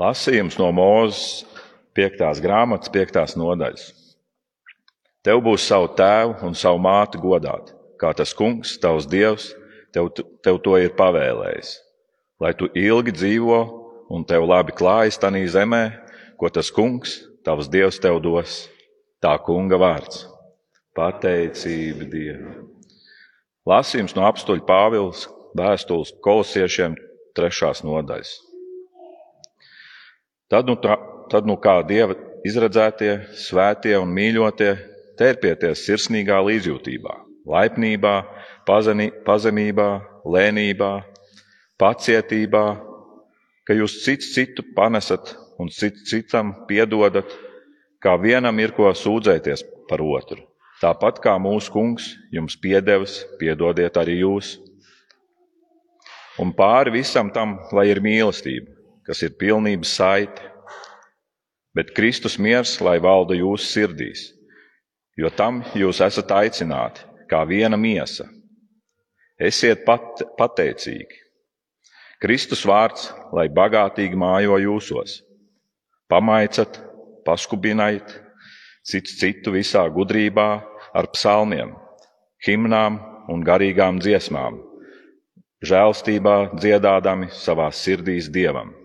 Lasījums no Mūzes 5. grāmatas, 5. nodaļas. Tev būs savu tēvu un savu māti godāt, kā tas kungs, tavs dievs, tev, tev to ir pavēlējis, lai tu ilgi dzīvo un tev labi klājas tanī zemē, ko tas kungs, tavs dievs, tev dos. Tā kunga vārds - pateicība Dievam. Lasījums no apstuļa Pāvils vēstules kolosiešiem trešās nodaļas. Tad nu, tā, tad nu kā Dieva izredzētie, svētie un mīļotie, tērpieties sirsnīgā līdzjūtībā, laipnībā, pazemī, pazemībā, lēnībā, pacietībā, ka jūs cits citu panesat un cits citam piedodat, kā vienam ir ko sūdzēties par otru. Tāpat kā mūsu kungs jums piedevis, piedodiet arī jūs. Un pāri visam tam, lai ir mīlestība, kas ir pilnības saite, bet Kristus miers, lai valda jūsu sirdīs, jo tam jūs esat aicināti kā viena miesa. Esiet pat, pateicīgi. Kristus vārds, lai bagātīgi mājo jūsos. Pamaicat, paskubiniet, cits citu visā gudrībā, ar psalmiem, himnām un garīgām dziesmām, žēlstībā dziedādami savā sirdīs dievam.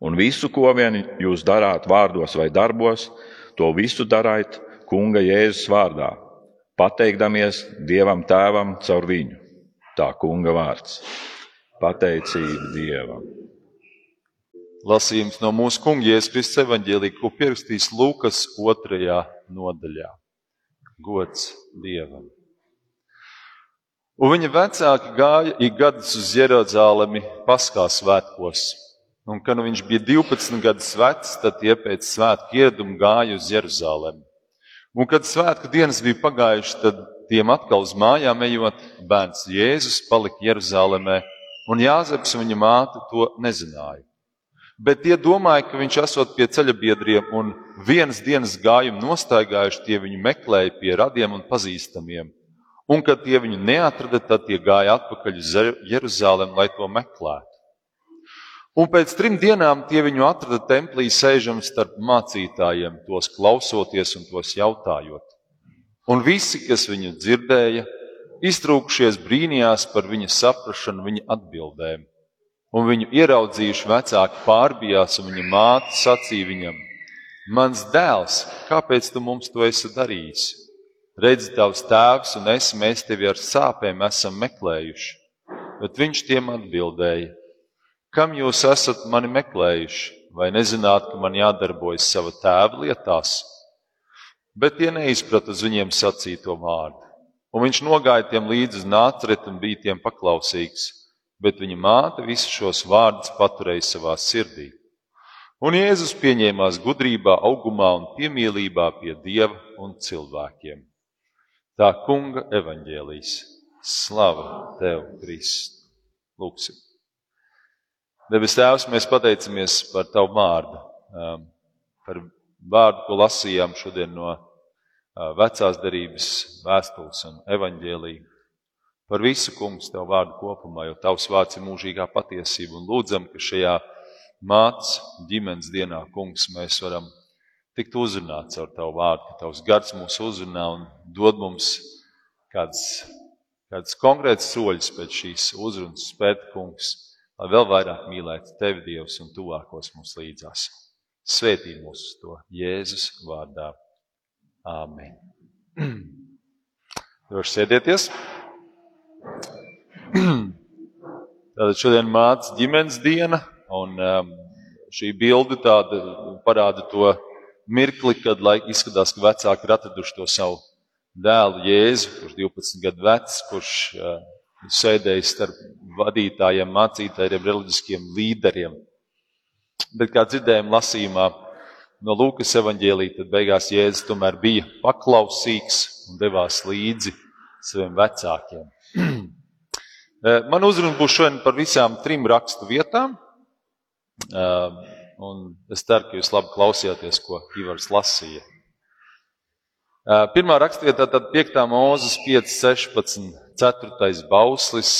Un visu, ko vien jūs darāt vārdos vai darbos, to visu darāt Kunga Jēzus vārdā, pateikdamies Dievam Tēvam caur viņu. Tā Kunga vārds - pateicība Dievam. Lasījums no mūsu kunga Jēzus Kristus evaņģēlī, ko pierakstīs Lūkas otrajā nodaļā. Gods Dievam! Un viņa vecāki gāja ik gadus uz Jeruzalemi Paskā svētkos. Un, kad nu viņš bija 12 gadus vecs, tad tie pēc svētku ieraduma gāja uz Jeruzalemi. Un, kad svētku dienas bija pagājušas, tad tiem atkal uz mājām ejot, bērns Jēzus palika Jeruzalemē, un Jāzeps un viņa māte to nezināja. Bet tie domāja, ka viņš esot pie ceļabiedriem un vienas dienas gājumu nostaigājuši, tie viņu meklēja pie radiem un pazīstamiem. Un, kad tie viņu neatrada, tad tie gāja atpakaļ uz Jeruzalem, lai to meklētu. Un pēc trim dienām tie viņu atrada templī sēžam starp mācītājiem, tos klausoties un tos jautājot. Un visi, kas viņu dzirdēja, iztrūkušies brīnījās par viņa saprašanu, viņa atbildēm un viņu ieraudzījuši vecāki pārbijās, un viņa māte sacīja viņam: Mans dēls, kāpēc tu mums to esi darījis? Redzi, tavs tēvs un es, mēs tevi ar sāpēm esam meklējuši. Bet viņš tiem atbildēja: Kam jūs esat mani meklējuši? Vai nezināt, ka man jādarbojas sava tēva lietās? Bet tie neizprata uz viņiem sacīto vārdu. Un viņš nogāja tiem līdzi uz nācret un bija tiem paklausīgs bet viņa māte visus šos vārdus paturēja savā sirdī. Un Jēzus pieņēmās gudrībā, augumā un piemīlībā pie Dieva un cilvēkiem. Tā kunga evaņģēlīs. Slava tev, Kristus! Lūksim! Debes Tēvs, mēs pateicamies par Tavu vārdu, um, par vārdu, ko lasījām šodien no uh, vecās darības vēstules un evaņģēlīja par visu, kungs, tev vārdu kopumā, jo tavs vārds ir mūžīgā patiesība. Un lūdzam, ka šajā mātes ģimenes dienā, kungs, mēs varam tikt uzrunāts ar tavu vārdu, ka tavs gars mūs uzrunā un dod mums kāds, kāds konkrēts soļus pēc šīs uzrunas spēt, kungs, lai vēl vairāk mīlētu tevi, Dievs, un tuvākos mums līdzās. Svētī mūs uz to Jēzus vārdā. Āmen. Droši sēdieties! Tātad šodien mācās ģimenes diena, un um, šī bilde tāda parāda to mirkli, kad izskatās, ka vecāki ir atraduši to savu dēlu Jēzu, kurš 12 gadu vecs, kurš uh, sēdējis starp vadītājiem, mācītājiem, reliģiskiem līderiem. Bet, kā dzirdējām lasījumā no Lūkas evaņģēlī, tad beigās Jēzus tomēr bija paklausīgs un devās līdzi saviem vecākiem. Eh, man uzruna būs šodien par visām trim rakstu vietām. Eh, un es ceru, ka jūs labi klausījāties, ko Ivars lasīja. Eh, pirmā rakstvietā tad 5. mūzes 5, 16, 4. bauslis,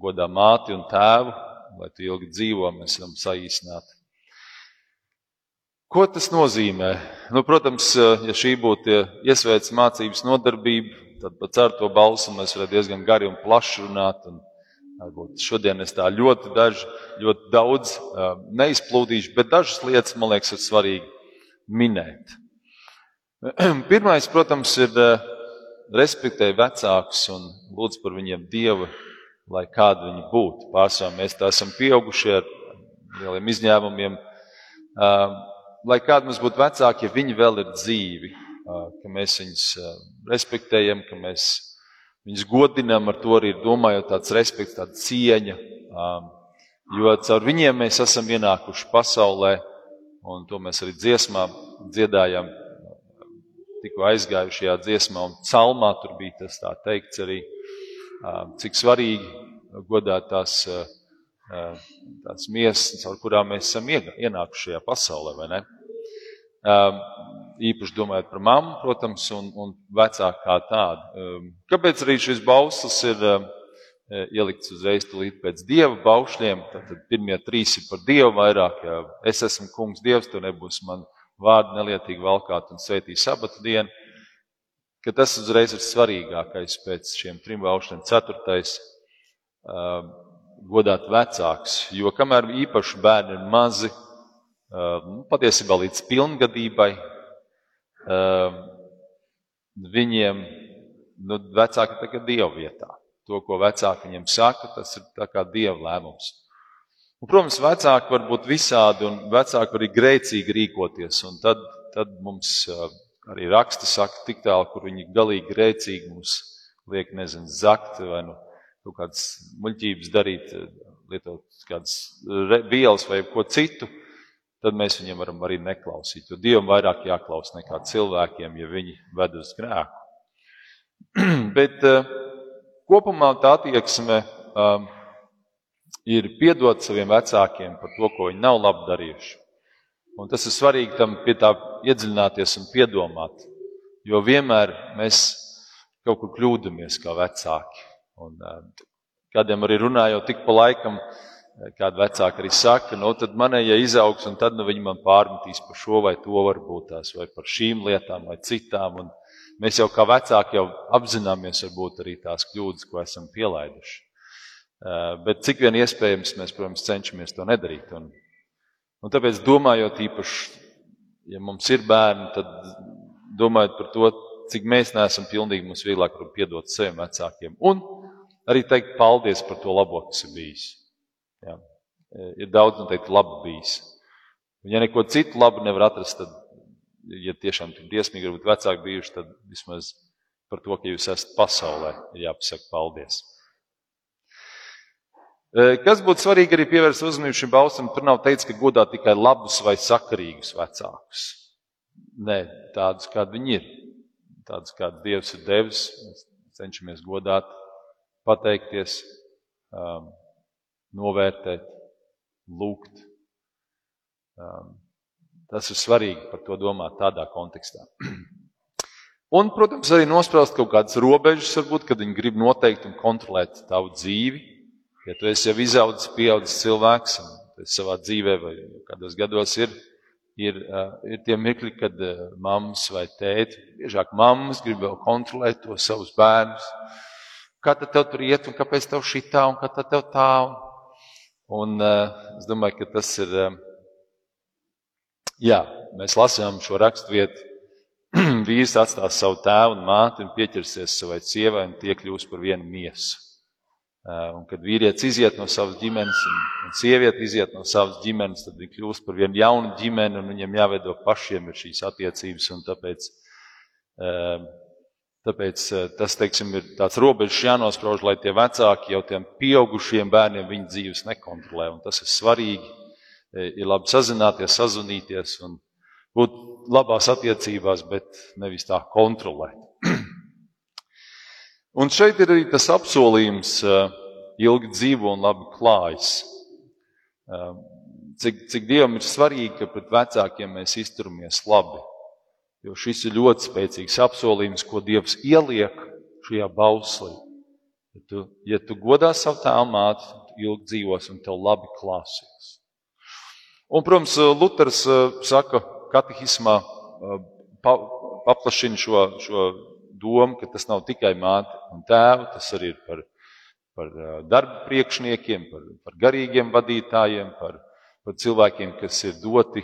godā māti un tēvu, lai tu ilgi dzīvo, mēs varam saīsināt. Ko tas nozīmē? Nu, protams, ja šī būtu iesvētas mācības nodarbība, tad par certo balsu mēs varētu diezgan gari un plaši runāt. Un varbūt šodien es tā ļoti, daži, ļoti daudz neizplūdīšu, bet dažas lietas, man liekas, ir svarīgi minēt. Pirmais, protams, ir respektēt vecākus un lūdzu par viņiem dievu, lai kādi viņi būtu. Pārsvarā mēs tā esam pieauguši ar lieliem izņēmumiem. Lai kādi mums būtu vecāki, ja viņi vēl ir dzīvi, ka mēs viņus respektējam, ka mēs viņus godinam, ar to arī domājot tāds respekts, tāda cieņa. Jo caur viņiem mēs esam ienākuši pasaulē, un to mēs arī dziesmā dziedājam tikko aizgājušajā dziesmā un psalmā, tur bija tas tā teikts arī, cik svarīgi godāt tās, tās miesas, ar kurām mēs esam ienākuši šajā pasaulē, vai ne? Īpaši domājot par mammu, protams, un, un vecāku kā tādu. Kāpēc arī šis bauslis ir ielikts uzreiz pēc dieva baušļiem? Tad pirmie trīs ir par dievu vairāk, ja es esmu kungs dievs, tu nebūs man vārdu nelietīgi valkāt un svētīt sabatu dienu, ka tas uzreiz ir svarīgākais pēc šiem trim baušļiem. Ceturtais - godāt vecāks, jo kamēr īpaši bērni ir mazi, nu, patiesībā līdz pilngadībai, viņiem nu, vecāki ir dievu vietā. To, ko vecāki viņiem saka, tas ir kā dievu lēmums. Un, protams, vecāki var būt visādi, un vecāki var arī grēcīgi rīkoties. Tad, tad mums arī raksta saka, tik tālu, kur viņi galīgi grēcīgi mums liek, nezinu, zakt vai nu, kaut kādas muļķības darīt, lietot kādas vielas vai ko citu, tad mēs viņiem varam arī neklausīt. Jo Dievam vairāk jāklaus nekā cilvēkiem, ja viņi ved uz grēku. Bet kopumā tā attieksme. Ir piedot saviem vecākiem par to, ko viņi nav labi darījuši. Un tas ir svarīgi tam pie tā iedziļināties un piedomāt, jo vienmēr mēs kaut kur kļūdāmies kā vecāki. Un, eh, kādiem arī runājot tik pa laikam, eh, kāda vecāka arī saka, nu tad manējie izaugs, un tad nu, viņi man pārmetīs par šo vai to varbūt tās, vai par šīm lietām vai citām. Un mēs jau kā vecāki jau apzināmies varbūt arī tās kļūdas, ko esam pielaiduši. Eh, bet cik vien iespējams, mēs, protams, cenšamies to nedarīt. Un, un tāpēc, domājot īpaši, ja mums ir bērni, tad domājot par to, cik mēs neesam pilnīgi, mums vieglāk ir piedot saviem vecākiem. Un arī teikt paldies par to labo, kas ir bijis. Jā. Eh, ir daudz noteikti labi bijis. Un, ja neko citu labu nevar atrast, tad, ja tiešām tik briesmīgi varbūt vecāki bijuši, tad vismaz par to, ka jūs esat pasaulē, ir jāpasaka paldies. Kas būtu svarīgi arī pievērst uzmanību šim balsam, tur nav teikts, ka godā tikai labus vai sakarīgus vecākus. Nē, tādus, kādi viņi ir. Tādus, kāds Dievs ir devis, mēs cenšamies godāt, pateikties, um, novērtēt, lūgt. Um, tas ir svarīgi par to domāt tādā kontekstā. Un, protams, arī nospraust kaut kādas robežas, varbūt, kad viņi grib noteikt un kontrolēt tavu dzīvi Ja tu esi jau izaudzis, pieaudzis cilvēks, un savā dzīvē vai kādos gados ir, ir, ir tie mirkļi, kad mammas vai tēti, biežāk mammas grib vēl kontrolēt to savus bērnus. Kā tad tev tur iet, un kāpēc tev šī tā, un kā tad tev tā? Un, un es domāju, ka tas ir, jā, mēs lasām šo raksturvietu. Vīrs atstās savu tēvu un māti un pieķersies savai sievai un tie kļūs par vienu miesu. Eh, un kad vīrietis iziet no savas ģimenes un, un sieviete iziet no savas ģimenes, tad viņi kļūst par vienu jaunu ģimeni un viņiem jāveido pašiem ir šīs attiecības. Tāpēc, eh, tāpēc eh, tas, teiksim, ir tāds robežs jānosprauž, lai tie vecāki jau tiem pieaugušiem bērniem viņu dzīves nekontrolē. Un tas ir svarīgi. Ir labi sazināties, sazvanīties un būt labās attiecībās, bet nevis tā kontrolēt. Un šeit ir arī tas apsolījums, ilgi dzīvo un labi klājas. Cik, cik Dievam ir svarīgi, ka pret vecākiem mēs izturamies labi. Jo šis ir ļoti spēcīgs apsolījums, ko Dievs ieliek šajā bauslī. Ja tu, ja tu godā savu tēvu māti, ilgi dzīvosi un tev labi klāsies. Un, protams, Luters saka, katehismā paplašina šo, šo domu, ka tas nav tikai māte un tēva, tas arī ir par, par darba priekšniekiem, par, par garīgiem vadītājiem, par, par cilvēkiem, kas ir doti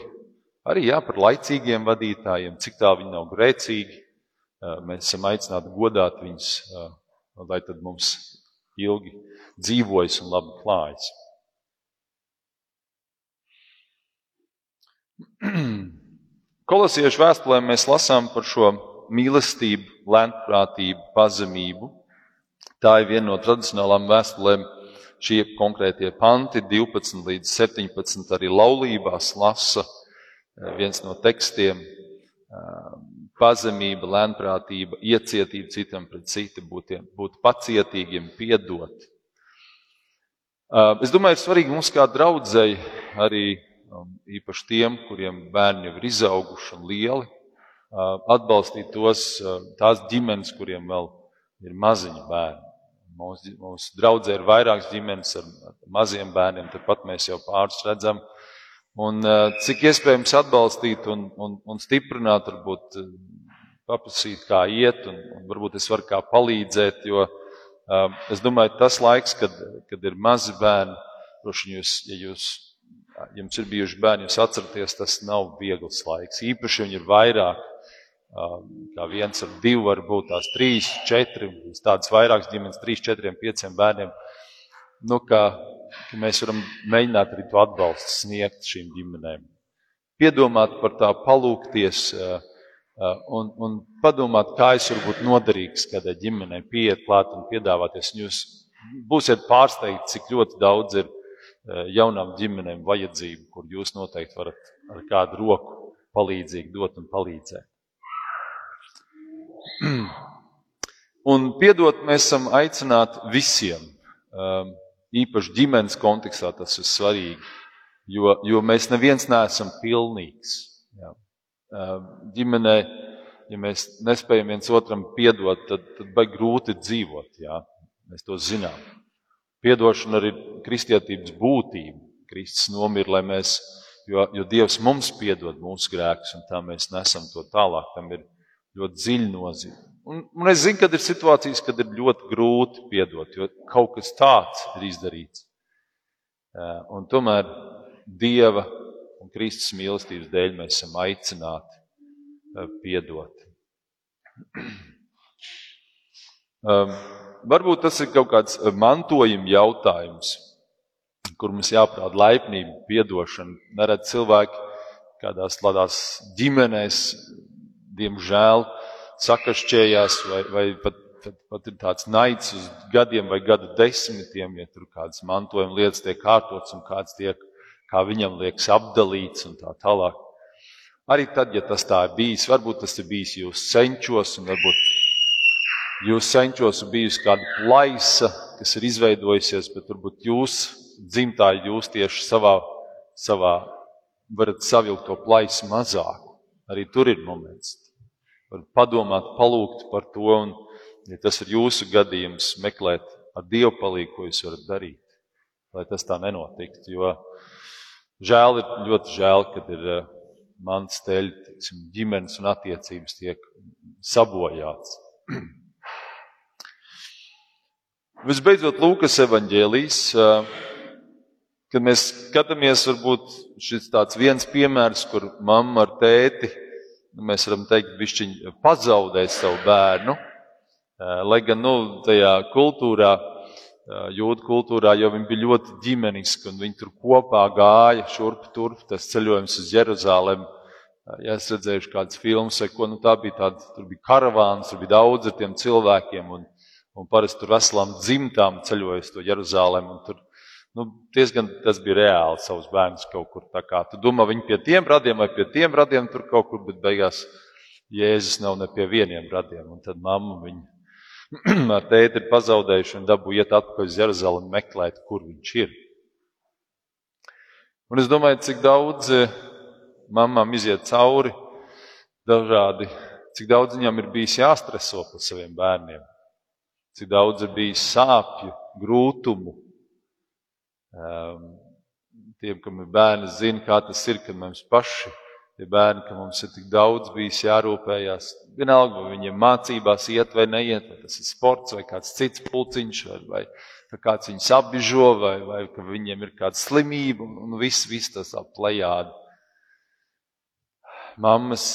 arī jā, par laicīgiem vadītājiem, cik tā viņi nav grēcīgi. Mēs esam aicināti godāt viņus, lai tad mums ilgi dzīvojas un labi klājas. Kolosiešu vēstulē mēs lasām par šo mīlestību, lēnprātību, pazemību. Tā ir viena no tradicionālām vēstulēm. Šie konkrētie panti, 12 līdz 17, arī laulībās lasa eh, viens no tekstiem eh, - pazemība, lēnprātība, iecietība citam pret citu, būt, būt pacietīgiem, piedot. Eh, es domāju, ir svarīgi mums kā draudzēji arī um, īpaši tiem, kuriem bērni jau ir izauguši un lieli, atbalstīt tos, tās ģimenes, kuriem vēl ir maziņi bērni. Mūsu, mūsu draudzē ir vairākas ģimenes ar maziem bērniem, tāpat mēs jau pāris redzam. Un cik iespējams atbalstīt un, un, un stiprināt, varbūt paprasīt, kā iet, un, un varbūt es varu kā palīdzēt, jo es domāju, tas laiks, kad, kad ir mazi bērni, droši jūs, ja jūs jums ir bijuši bērni, jūs atceraties, tas nav viegls laiks. Īpaši viņi ir vairāk kā viens ar divu, varbūt tās trīs, četri, tādas vairākas ģimenes, trīs, četriem, pieciem bērniem. Nu, ka, ka mēs varam mēģināt arī to atbalstu sniegt šīm ģimenēm. Piedomāt par tā, palūkties un, un padomāt, kā es varu būt noderīgs kādai ģimenei, pieiet klāt un piedāvāties. Un jūs būsiet pārsteigti, cik ļoti daudz ir jaunām ģimenēm vajadzību, kur jūs noteikti varat ar kādu roku palīdzīgi dot un palīdzēt. Un piedot mēs esam aicināti visiem, um, īpaši ģimenes kontekstā tas ir svarīgi, jo, jo mēs neviens neesam pilnīgs. Jā. Um, ģimenē, ja mēs nespējam viens otram piedot, tad, tad baigi grūti dzīvot. Jā. Mēs to zinām. Piedošana arī ir kristietības būtība. Kristus nomira, lai mēs, jo, jo Dievs mums piedod mūsu grēkus, un tā mēs nesam to tālāk. Tam ir ļoti dziļa nozīme. Un, un es zinu, ka ir situācijas, kad ir ļoti grūti piedot, jo kaut kas tāds ir izdarīts. Un tomēr Dieva un Kristus mīlestības dēļ mēs esam aicināti piedot. Um, varbūt tas ir kaut kāds mantojuma jautājums, kur mums jāprāt laipnība, piedošana. Nerad cilvēki kādās tādās ģimenēs diemžēl, sakašķējās, vai, vai pat, pat, pat ir tāds naids uz gadiem vai gadu desmitiem, ja tur kādas mantojuma lietas tiek kārtotas un kāds tiek, kā viņam liekas, apdalīts un tā tālāk. Arī tad, ja tas tā ir bijis, varbūt tas ir bijis jūsu senčos, un varbūt jūsu senčos ir bijusi kāda plaisa, kas ir izveidojusies, bet varbūt jūs dzimtā jūs tieši savā, savā varat savilkt to plaisu mazāk. Arī tur ir moments. Var padomāt, palūgt par to, un, ja tas ir jūsu gadījums, meklēt ar Dievu palīdzību, ko jūs varat darīt, lai tas tā nenotiktu. Jo žēl ir ļoti žēl, kad ir eh, mans tiksim, ģimenes un attiecības tiek sabojāts. Visbeidzot, Lūkas evanģēlijas, eh, kad mēs skatāmies, varbūt šis tāds viens piemērs, kur mamma ar tēti, mēs varam teikt, bišķiņ pazaudēt savu bērnu, lai gan, nu, tajā kultūrā, jūdu kultūrā, jo viņi bija ļoti ģimeniski un viņi tur kopā gāja šurp turp, tas ceļojums uz Jeruzālēm. Ja es redzēju kādas filmas, ko, nu tā bija tāda, tur bija karavāns, tur bija daudz ar tiem cilvēkiem un, un parasti tur veselām dzimtām ceļoja uz to Jeruzālēm un tur Nu, diezgan tas bija reāli savus bērnus kaut kur tā kā. Tu domā, viņi pie tiem radiem vai pie tiem radiem tur kaut kur, bet beigās Jēzus nav ne pie vieniem radiem. Un tad mamma viņu ar tēti ir pazaudējuši un dabū iet atpakaļ uz Jeruzalem meklēt, kur viņš ir. Un es domāju, cik daudz eh, mamām iziet cauri dažādi, cik daudz viņam ir bijis jāstreso par saviem bērniem, cik daudz ir bijis sāpju, grūtumu, Um, tiem, kam ir bērni, zina, kā tas ir, kad mums paši tie bērni, ka mums ir tik daudz bijis jārūpējās. Vienalga, vai viņiem mācībās iet vai neiet, vai tas ir sports vai kāds cits pulciņš, vai, vai ka kāds viņus apbižo, vai, vai ka viņiem ir kāda slimība, un viss, viss tas aplējādi. Mammas,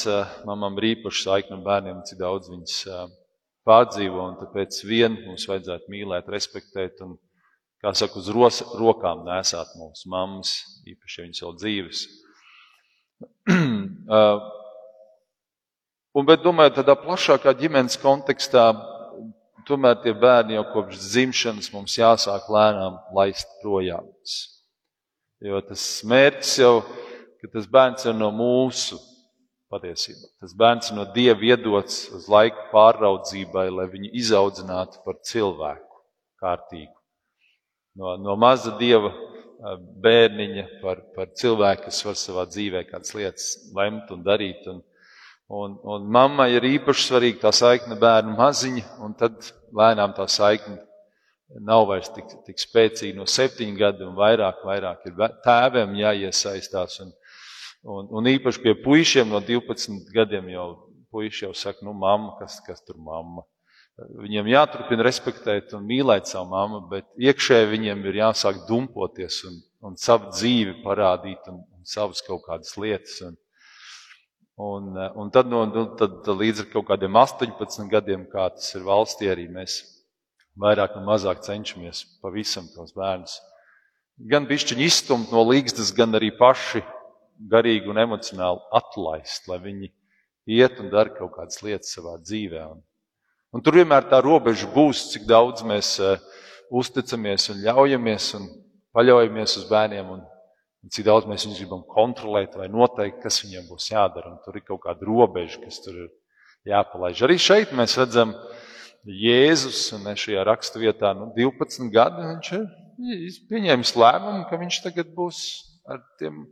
mamām ir īpaši saikni ar bērniem, cik daudz viņas pārdzīvo, un tāpēc vien mums vajadzētu mīlēt, respektēt un, kā saka, uz ros, rokām nesāt mūsu mammas, īpaši, viņas vēl dzīves. Uh, un, bet, domāju, tādā plašākā ģimenes kontekstā, tomēr tie bērni jau kopš dzimšanas mums jāsāk lēnām laist projām. Jo tas mērķis jau, ka tas bērns ir no mūsu patiesībā. Tas bērns ir no Dieva iedots uz laiku pāraudzībai, lai viņu izaudzinātu par cilvēku kārtīgu. No, no maza Dieva bērniņa, par, par cilvēku, kas var savā dzīvē kādas lietas lemt un darīt. Un, un, un mammai ir īpaši svarīga tā saikne bērnu maziņa, un tad lēnām tā saikne nav vairs tik, tik spēcīga no septiņu gadu un vairāk, vairāk ir tēviem jāiesaistās. Un, un, un īpaši pie puišiem no 12 gadiem jau puiši jau saka, nu, mamma, kas, kas tur mamma. Viņiem jāturpina respektēt un mīlēt savu mammu, bet iekšēji viņiem ir jāsāk dumpoties un, un savu dzīvi parādīt un, un savas kaut kādas lietas. Un, un, un tad, no, nu, tad, tad līdz ar kaut kādiem 18 gadiem, kā tas ir valstī, arī mēs vairāk un mazāk cenšamies pavisam tos bērnus. Gan bišķiņi izstumt no līgstas, gan arī paši garīgi un emocionāli atlaist, lai viņi iet un dara kaut kādas lietas savā dzīvē. Un, Un tur vienmēr tā robeža būs, cik daudz mēs uh, uzticamies un ļaujamies un paļaujamies uz bērniem, un, un cik daudz mēs viņus gribam kontrolēt vai noteikt, kas viņiem būs jādara. Un tur ir kaut kāda robeža, kas tur ir jāpalaiž. Arī šeit mēs redzam Jēzus, un šajā raksturvietā nu, 12 gadi viņš ir pieņēmis lēmumu, ka viņš tagad būs ar tiem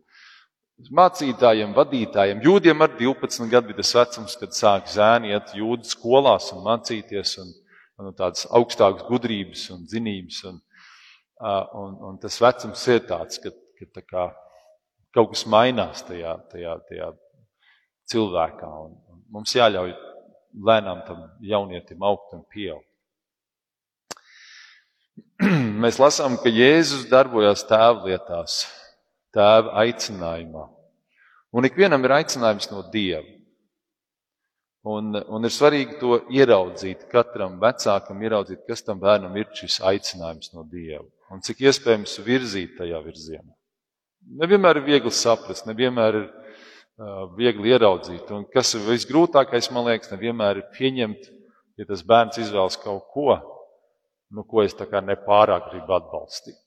mācītājiem, vadītājiem. Jūdiem ar 12 gadu bija tas vecums, kad sāk zēni iet jūdu skolās un mācīties un, un tādas augstākas gudrības un zinības. Un, un, un tas vecums ir tāds, ka, ka tā kā, kaut kas mainās tajā, tajā, tajā cilvēkā. Un, un mums jāļauj lēnām tam jaunietim augt un pieaugt. Mēs lasām, ka Jēzus darbojās tēvlietās tēva aicinājumā. Un ikvienam ir aicinājums no Dieva. Un, un ir svarīgi to ieraudzīt, katram vecākam ieraudzīt, kas tam bērnam ir šis aicinājums no Dieva. Un cik iespējams virzīt tajā virzienā. Nevienmēr ir viegli saprast, nevienmēr ir uh, viegli ieraudzīt. Un kas ir visgrūtākais, man liekas, nevienmēr ir pieņemt, ja tas bērns izvēlas kaut ko, nu, ko es tā kā nepārāk gribu atbalstīt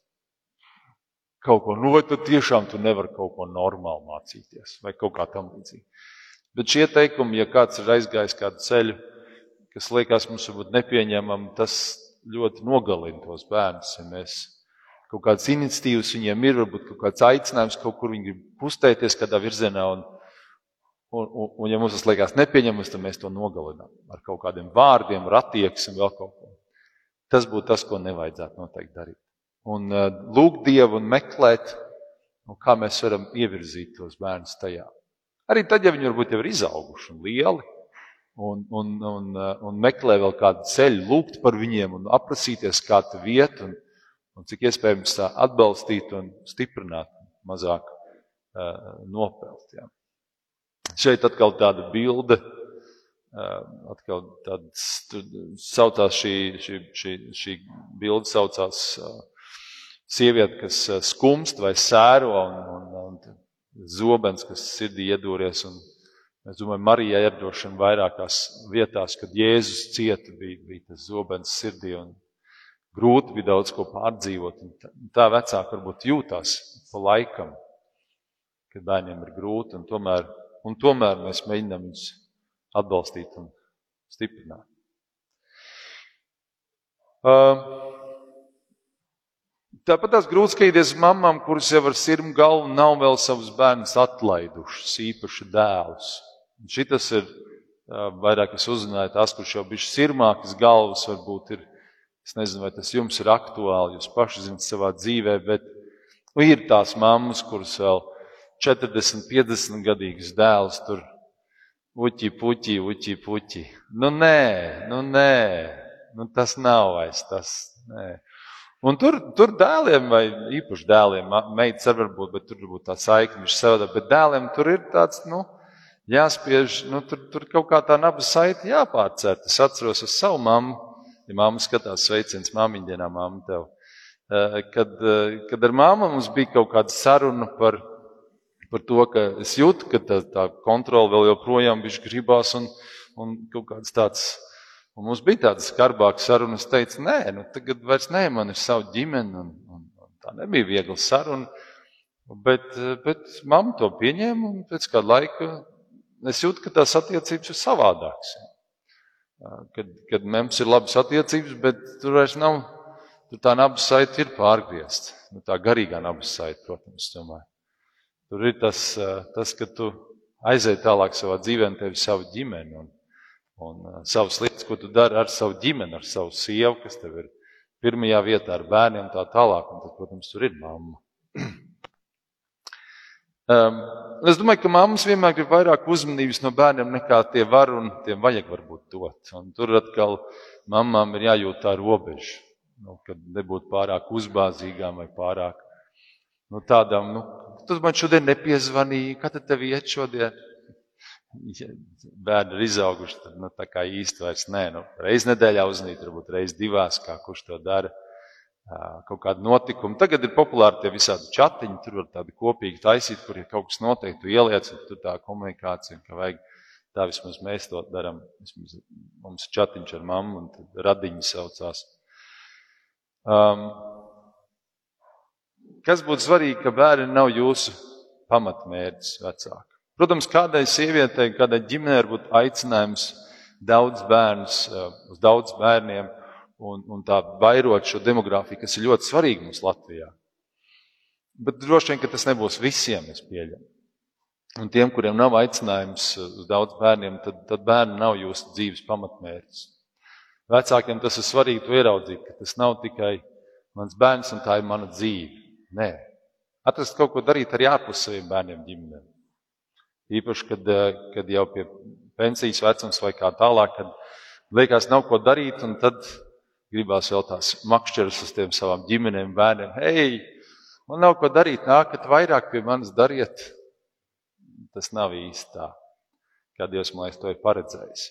kaut ko, nu vai tad tiešām tu nevari kaut ko normāli mācīties vai kaut kā tam līdzīgi. Bet šie teikumi, ja kāds ir aizgājis kādu ceļu, kas liekas mums varbūt nepieņemam, tas ļoti nogalina tos bērnus. Ja mēs kaut kādas iniciatīvas viņiem ir, varbūt kaut kāds aicinājums, kaut kur viņi grib pustēties kādā virzienā. Un, un, un, un ja mums tas liekas nepieņemams, tad mēs to nogalinām ar kaut kādiem vārdiem, ar attieksmi, vēl kaut ko. Tas būtu tas, ko nevajadzētu noteikti darīt un uh, lūgt Dievu un meklēt, un kā mēs varam ievirzīt tos bērnus tajā. Arī tad, ja viņi varbūt jau ir izauguši un lieli, un, un, un, uh, un meklē vēl kādu ceļu, lūgt par viņiem un aprasīties kādu vietu, un, un cik iespējams tā atbalstīt un stiprināt, mazāk uh, nopelt. Jā. Šeit atkal tāda bilde, uh, atkal tāds, saucās šī, šī, šī, šī bilde saucās uh, sieviete, kas eh, skumst vai sēro, un, un, un zobens, kas sirdī iedūries. Un, es domāju, Marijai vien vairākās vietās, kad Jēzus cieta, bija, bija tas zobens sirdī. Grūti bija daudz ko pārdzīvot. Tā, tā vecāka varbūt jūtās pa laikam, kad bērniem ir grūti, un tomēr, un tomēr mēs mēģinām viņus atbalstīt un stiprināt. Uh, Tāpat tās grūti skatīties mamām, kuras jau ar sirmu galvu nav vēl savus bērnus atlaidušas, īpaši dēlus. Šitas ir vairāk es uzzināju, tās, kurš jau bija sirmākas galvas, varbūt ir, es nezinu, vai tas jums ir aktuāli, jūs paši zinat savā dzīvē, bet Nu, ir tās mammas, kuras vēl 40, 50 gadīgus dēlus tur uķi, puķi, uķi, puķi. Nu, nē, nu, nē, nu, tas nav vairs tas. Nē. Un tur, tur dēliem, vai īpaši dēliem, meitas var būt, bet tur varbūt tā saikne ir savāda, bet dēliem tur ir tāds, nu, jāspiež, nu, tur, tur kaut kā tā naba saita jāpārcērt. Es atceros uz savu mammu, ja mamma skatās sveiciens māmiņdienā, mamma tev. Eh, kad, eh, kad ar māmu mums bija kaut kāda saruna par, par to, ka es jūtu, ka tā, tā kontrola vēl joprojām gribās un, un kaut kāds tāds. Un mums bija tāda skarbāka saruna. Es teicu, nē, nu, tagad vairs nē, man ir sava ģimene. Un, un, un tā nebija viegla saruna. Bet, bet mamma to pieņēma, un pēc kāda laika es jūtu, ka tās attiecības ir savādākas. Kad, kad mums ir labas attiecības, bet tur vairs nav, tur tā nabas saite ir pārgriezta. Nu, tā garīgā nabas saite, protams, tomēr. Tur ir tas, tas, ka tu aizēji tālāk savā dzīvē, un tev ir sava ģimene un, un savas lietas, ko tu dari ar savu ģimeni, ar savu sievu, kas tev ir pirmajā vietā ar bērniem, tā tālāk. Un tad, protams, tur ir mamma. Um, es domāju, ka mammas vienmēr grib vairāk uzmanības no bērniem nekā tie var un tiem vajag varbūt dot. Un tur atkal mamām ir jājūt tā robeža, nu, kad nebūtu pārāk uzbāzīgām vai pārāk nu, tādām. Nu, tu man šodien nepiezvanīji, kad tev iet šodien? Bērni ir izauguši, tad nu, tā kā īsti vairs nē. Nu, reiz nedēļā uznīt, varbūt reiz divās, kā kurš to dara kaut kādu notikumu. Tagad ir populāri tie visādi chatiņi, tur var tādi kopīgi taisīt, kur ir kaut kas noteikti, tu ieliec, un tur tā komunikācija, ka vajag. Tā vismaz mēs to darām. Mums ir chatiņš ar mammu, un tad radiņi saucās. Um, kas būtu svarīgi, ka bērni nav jūsu pamatmērķis vecāki? Protams, kādai sievietei, kādai ģimenei var būt aicinājums daudz bērnus, uz daudz bērniem – un, un tā vairot šo demogrāfiju, kas ir ļoti svarīga mums Latvijā. Bet droši vien, ka tas nebūs visiem, es pieļauju. Un tiem, kuriem nav aicinājums uz daudz bērniem, tad, tad bērni nav jūsu dzīves pamatmērķis. Vecākiem tas ir svarīgi to ieraudzīt, ka tas nav tikai mans bērns un tā ir mana dzīve. Nē, atrast kaut ko darīt arī ārpus saviem bērniem ģimenēm. Īpaši, kad, kad jau pie pensijas vecums vai kā tālāk, kad liekas nav ko darīt, un tad gribās vēl tās makšķeres uz tiem savām ģimenēm, bērniem. Hei, man nav ko darīt, nākat vairāk pie manis dariet. Tas nav īsti tā, kā Dievs man liekas to ir paredzējis.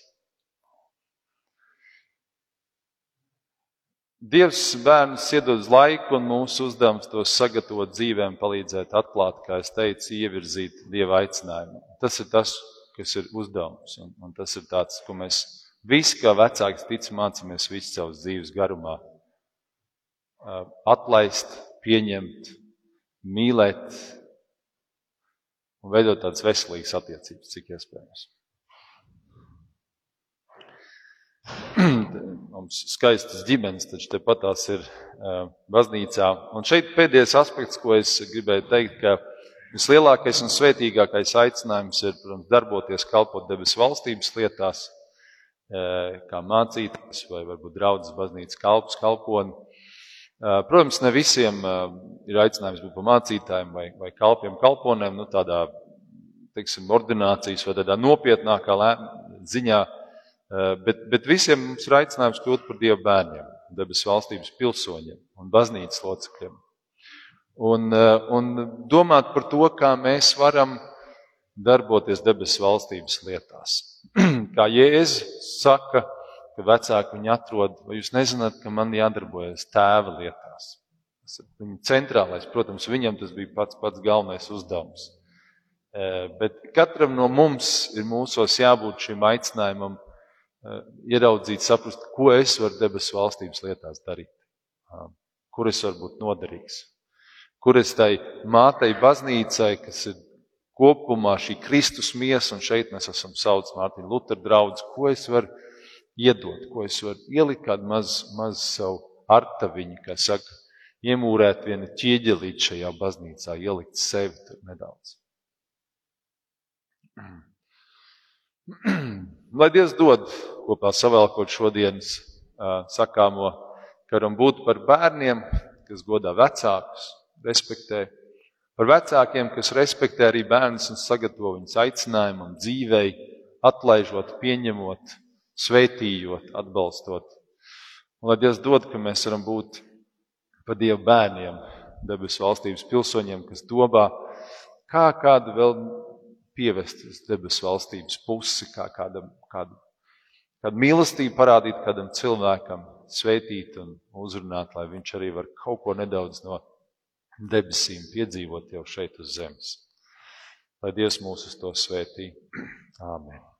Dievs bērnus iedod laiku, un mūsu uzdevums tos sagatavot dzīvēm, palīdzēt atklāt, kā es teicu, ievirzīt Dieva aicinājumu. Tas ir tas, kas ir uzdevums, un, un tas ir tāds, ko mēs Visi, kā vecāks, tic, mācāmies visu savas dzīves garumā. Atlaist, pieņemt, mīlēt un veidot tādas veselīgas attiecības, cik iespējams. Mums skaistas ģimenes, taču tepat tās ir baznīcā. Un šeit pēdējais aspekts, ko es gribēju teikt, ka vislielākais un svētīgākais aicinājums ir, protams, darboties, kalpot debesu valstības lietās kā mācītājs vai varbūt draudzes baznīcas kalps, kalponi. Protams, ne visiem ir aicinājums būt par mācītājiem vai, vai kalpiem, kalponiem, nu tādā, teiksim, ordinācijas vai tādā nopietnākā ziņā, bet, bet visiem mums ir aicinājums kļūt par Dievu bērniem, debes valstības pilsoņiem un baznīcas locekļiem. Un, un domāt par to, kā mēs varam darboties debesu valstības lietās. Kā Jēzus saka, ka vecāki viņu atrod, vai jūs nezināt, ka man jādarbojas tēva lietās? Tas ir viņa centrālais, protams, viņam tas bija pats pats galvenais uzdevums. E, bet katram no mums ir mūsos jābūt šim aicinājumam, ieraudzīt, saprast, ko es varu debesu valstības lietās darīt, kur es varu būt noderīgs, kur es tai mātei baznīcai, kas ir kopumā šī Kristus miesa, un šeit mēs esam sauc Mārtiņu Lutheru draudz, ko es varu iedot, ko es varu ielikt kādu maz, maz savu artaviņu, kā saka, iemūrēt vienu ķieģelīt šajā baznīcā, ielikt sevi tur nedaudz. Lai Dievs dod kopā savēlkot šodienas sakāmo, ka varam būt par bērniem, kas godā vecākus, respektē. Par vecākiem, kas respektē arī bērnus un sagatavo viņus aicinājumam, dzīvei, atlaižot, pieņemot, sveitījot, atbalstot. Un lai Dievs dod, ka mēs varam būt par Dievu bērniem, debesu valstības pilsoņiem, kas domā, kā kādu vēl pievest uz debesu valstības pusi, kā kādam, kādu, kādu mīlestību parādīt kādam cilvēkam, sveitīt un uzrunāt, lai viņš arī var kaut ko nedaudz no debesīm piedzīvot jau šeit uz zemes. Lai Dievs mūs uz to svētī. Āmen.